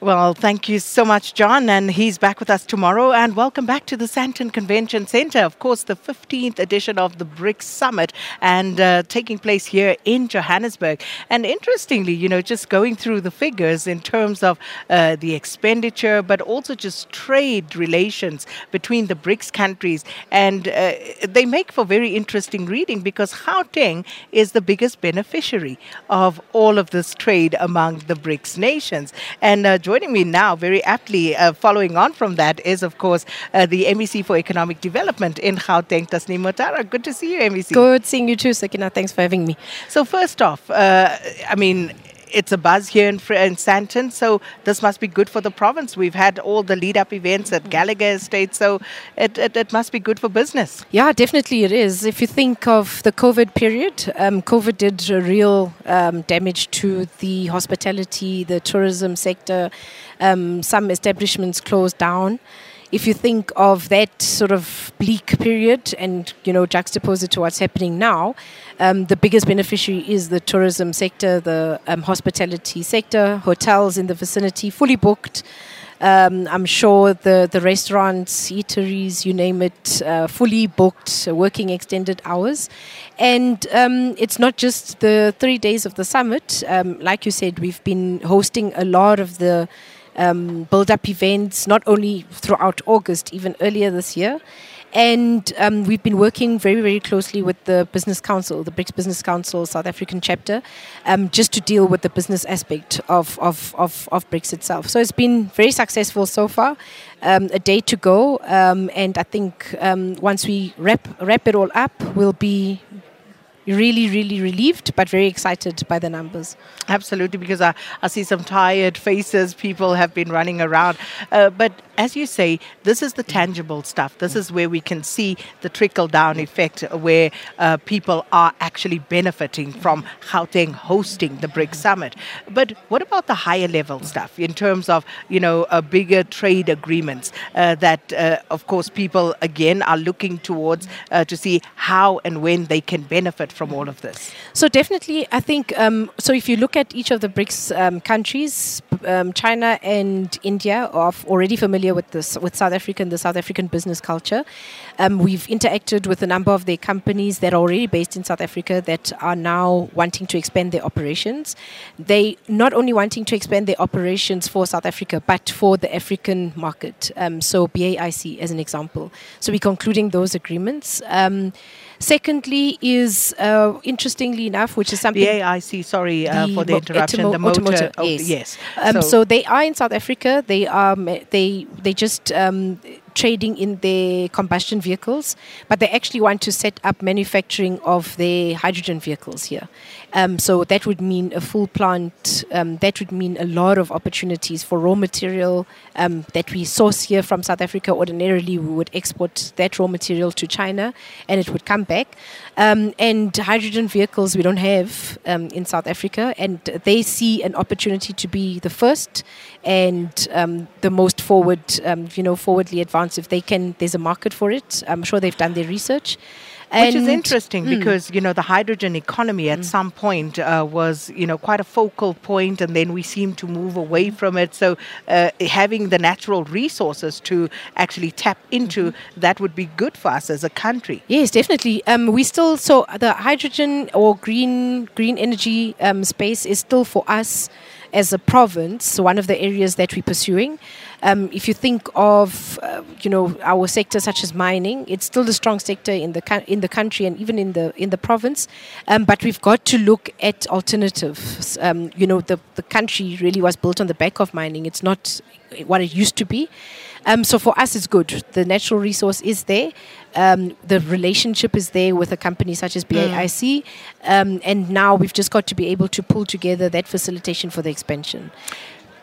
Well, thank you so much, John. And he's back with us tomorrow. And welcome back to the Sandton Convention Center. Of course, the 15th edition of the BRICS Summit and uh, taking place here in Johannesburg. And interestingly, you know, just going through the figures in terms of uh, the expenditure, but also just trade relations between the BRICS countries. And uh, they make for very interesting reading because Gauteng is the biggest beneficiary of all of this trade among the BRICS nations. And uh, joining me now, very aptly, uh, following on from that, is of course uh, the MEC for Economic Development in Gauteng, Tasneem Motara. Good to see you, MEC. Good seeing you too, Sakina. Thanks for having me. So, first off, uh, I mean, it's a buzz here in, in Sandton, so this must be good for the province. We've had all the lead up events at Gallagher Estate, so it, it, it, must be good for business. Yeah, definitely it is. If you think of the COVID period, um, COVID did real um, damage to the hospitality, the tourism sector. Um, some establishments closed down if you think of that sort of bleak period and you know juxtapose it to what's happening now, um, the biggest beneficiary is the tourism sector, the um, hospitality sector, hotels in the vicinity fully booked. Um, I'm sure the, the restaurants, eateries, you name it, uh, fully booked, uh, working extended hours. And um, it's not just the three days of the summit. Um, like you said, we've been hosting a lot of the um, build up events, not only throughout August, even earlier this year. And um, we've been working very, very closely with the Business Council, the BRICS Business Council South African chapter, um, just to deal with the business aspect of, of, of, of BRICS itself. So it's been very successful so far. Um, a day to go, um, and I think um, once we wrap, wrap it all up, we'll be really, really relieved, but very excited by the numbers. Absolutely, because I, I see some tired faces. People have been running around. Uh, but as you say, this is the tangible stuff. This is where we can see the trickle down effect, where uh, people are actually benefiting from Gauteng hosting the BRICS Summit. But what about the higher level stuff in terms of, you know, uh, bigger trade agreements uh, that, uh, of course, people again are looking towards uh, to see how and when they can benefit from all of this? So definitely, I think um, so. If you look at each of the BRICS um, countries, um, China and India are already familiar with this with South Africa and the South African business culture. Um, we've interacted with a number of their companies that are already based in South Africa that are now wanting to expand their operations. They not only wanting to expand their operations for South Africa, but for the African market. Um, so BAIC as an example. So we're concluding those agreements. Um, Secondly, is uh, interestingly enough, which is something. The AIC, sorry uh, for the interruption. Etimo- the motor, automotive, oh, yes. yes. Um, so, so, they are in South Africa. They are. They they just. Trading in their combustion vehicles, but they actually want to set up manufacturing of their hydrogen vehicles here. Um, so that would mean a full plant. Um, that would mean a lot of opportunities for raw material um, that we source here from South Africa. Ordinarily, we would export that raw material to China, and it would come back. Um, and hydrogen vehicles we don't have um, in South Africa, and they see an opportunity to be the first and um, the most forward, you know, forwardly advanced if they can. There's a market for it. I'm sure they've done their research. And Which is interesting mm. because you know the hydrogen economy at mm. some point uh, was you know quite a focal point, and then we seem to move away from it. So uh, having the natural resources to actually tap into mm-hmm. that would be good for us as a country. Yes, definitely. Um, we still so the hydrogen or green green energy um, space is still for us as a province one of the areas that we're pursuing. Um, if you think of, uh, you know, our sector such as mining, it's still a strong sector in the in the country and even in the in the province. Um, but we've got to look at alternatives. Um, you know, the the country really was built on the back of mining. It's not what it used to be. Um, so for us, it's good. The natural resource is there. Um, the relationship is there with a company such as BAIC. Mm. Um, and now we've just got to be able to pull together that facilitation for the expansion.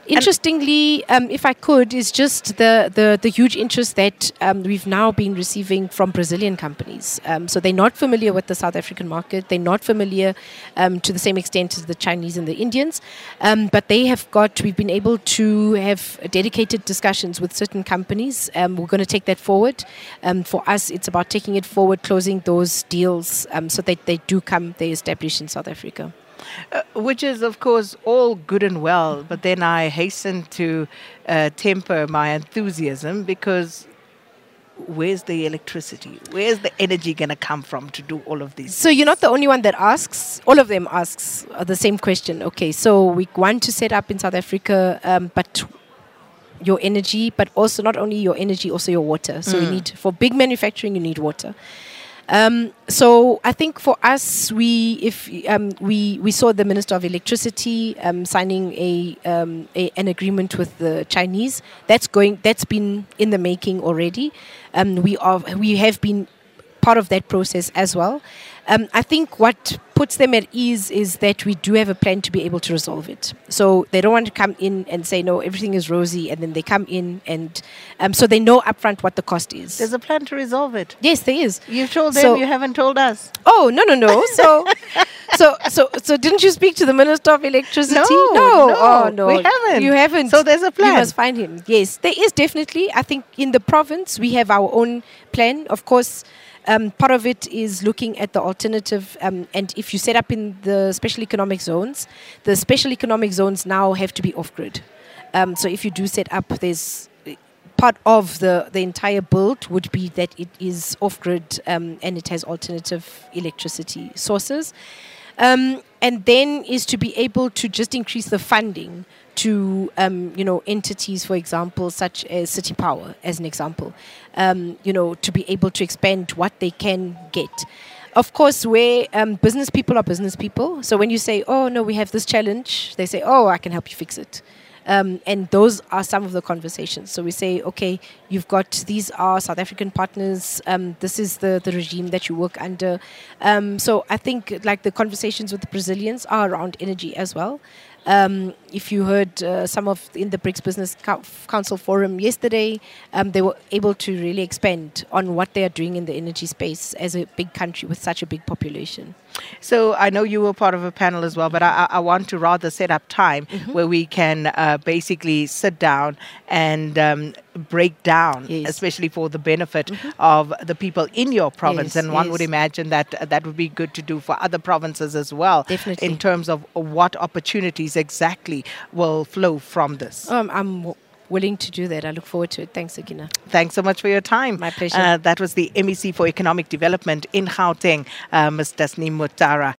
Interestingly, um, if I could, is just the, the, the huge interest that um, we've now been receiving from Brazilian companies. Um, so they're not familiar with the South African market. They're not familiar um, to the same extent as the Chinese and the Indians. Um, but they have got, we've been able to have dedicated discussions with certain companies. Um, we're going to take that forward. for us, it's about taking it forward, closing those deals so that they do come, they establish in South Africa. Uh, which is, of course, all good and well, but then I hasten to uh, temper my enthusiasm because where's the electricity? Where's the energy going to come from to do all of these? So you're not the only one that asks. All of them asks uh, the same question. Okay, so we want to set up in South Africa, um, but your energy, but also not only your energy, also your water. So you need for big manufacturing, you need water. Um, so I think for us, we if um, we we saw the Minister of Electricity um, signing a, um, a an agreement with the Chinese. That's going. That's been in the making already. Um, we are we have been part of that process as well. Um, I think what puts them at ease is that we do have a plan to be able to resolve it. So they don't want to come in and say, no, everything is rosy, and then they come in and um, so they know upfront what the cost is. There's a plan to resolve it. yes, there is. You told them, So- you haven't told us. Oh no no no! So so so so didn't you speak to the Minister of Electricity? No, no, no, oh no, we haven't. You haven't. So there's a plan. You must find him. Yes, there is definitely. I think in the province we have our own plan. Of course, um, part of it is looking at the alternative. Um, and if you set up in the special economic zones, the special economic zones now have to be off grid. Um, so if you do set up, there's part of the, the entire build would be that it is off grid um, and it has alternative electricity sources. Um, and then is to be able to just increase the funding to um, you know entities, for example, such as City Power, as an example, um, you know, to be able to expand what they can get. Of course, where um, business people are business people. So when you say, "Oh no, we have this challenge," they say, "Oh, I can help you fix it." Um, and those are some of the conversations. So we say, okay, you've got these are South African partners. Um, this is the, the regime that you work under. Um, so I think like the conversations with the Brazilians are around energy as well. Um, if you heard uh, some of in the BRICS Business Cou- Council forum yesterday, um, they were able to really expand on what they are doing in the energy space as a big country with such a big population. So I know you were part of a panel as well, but I, I I want to rather set up time Mm-hmm. where we can uh, basically sit down and um, break down, Yes. Mm-hmm. especially for the benefit of the people in your province. Yes, and one would yes. imagine that uh, that would be good to do for other provinces as well, Definitely. in terms of what opportunities exactly will flow from this. Um, I'm w- willing to do that. I look forward to it. Thanks, Akina. Thanks so much for your time. My pleasure. Uh, that was the MEC for Economic Development in Gauteng, uh, Ms. Tasneem Mutara.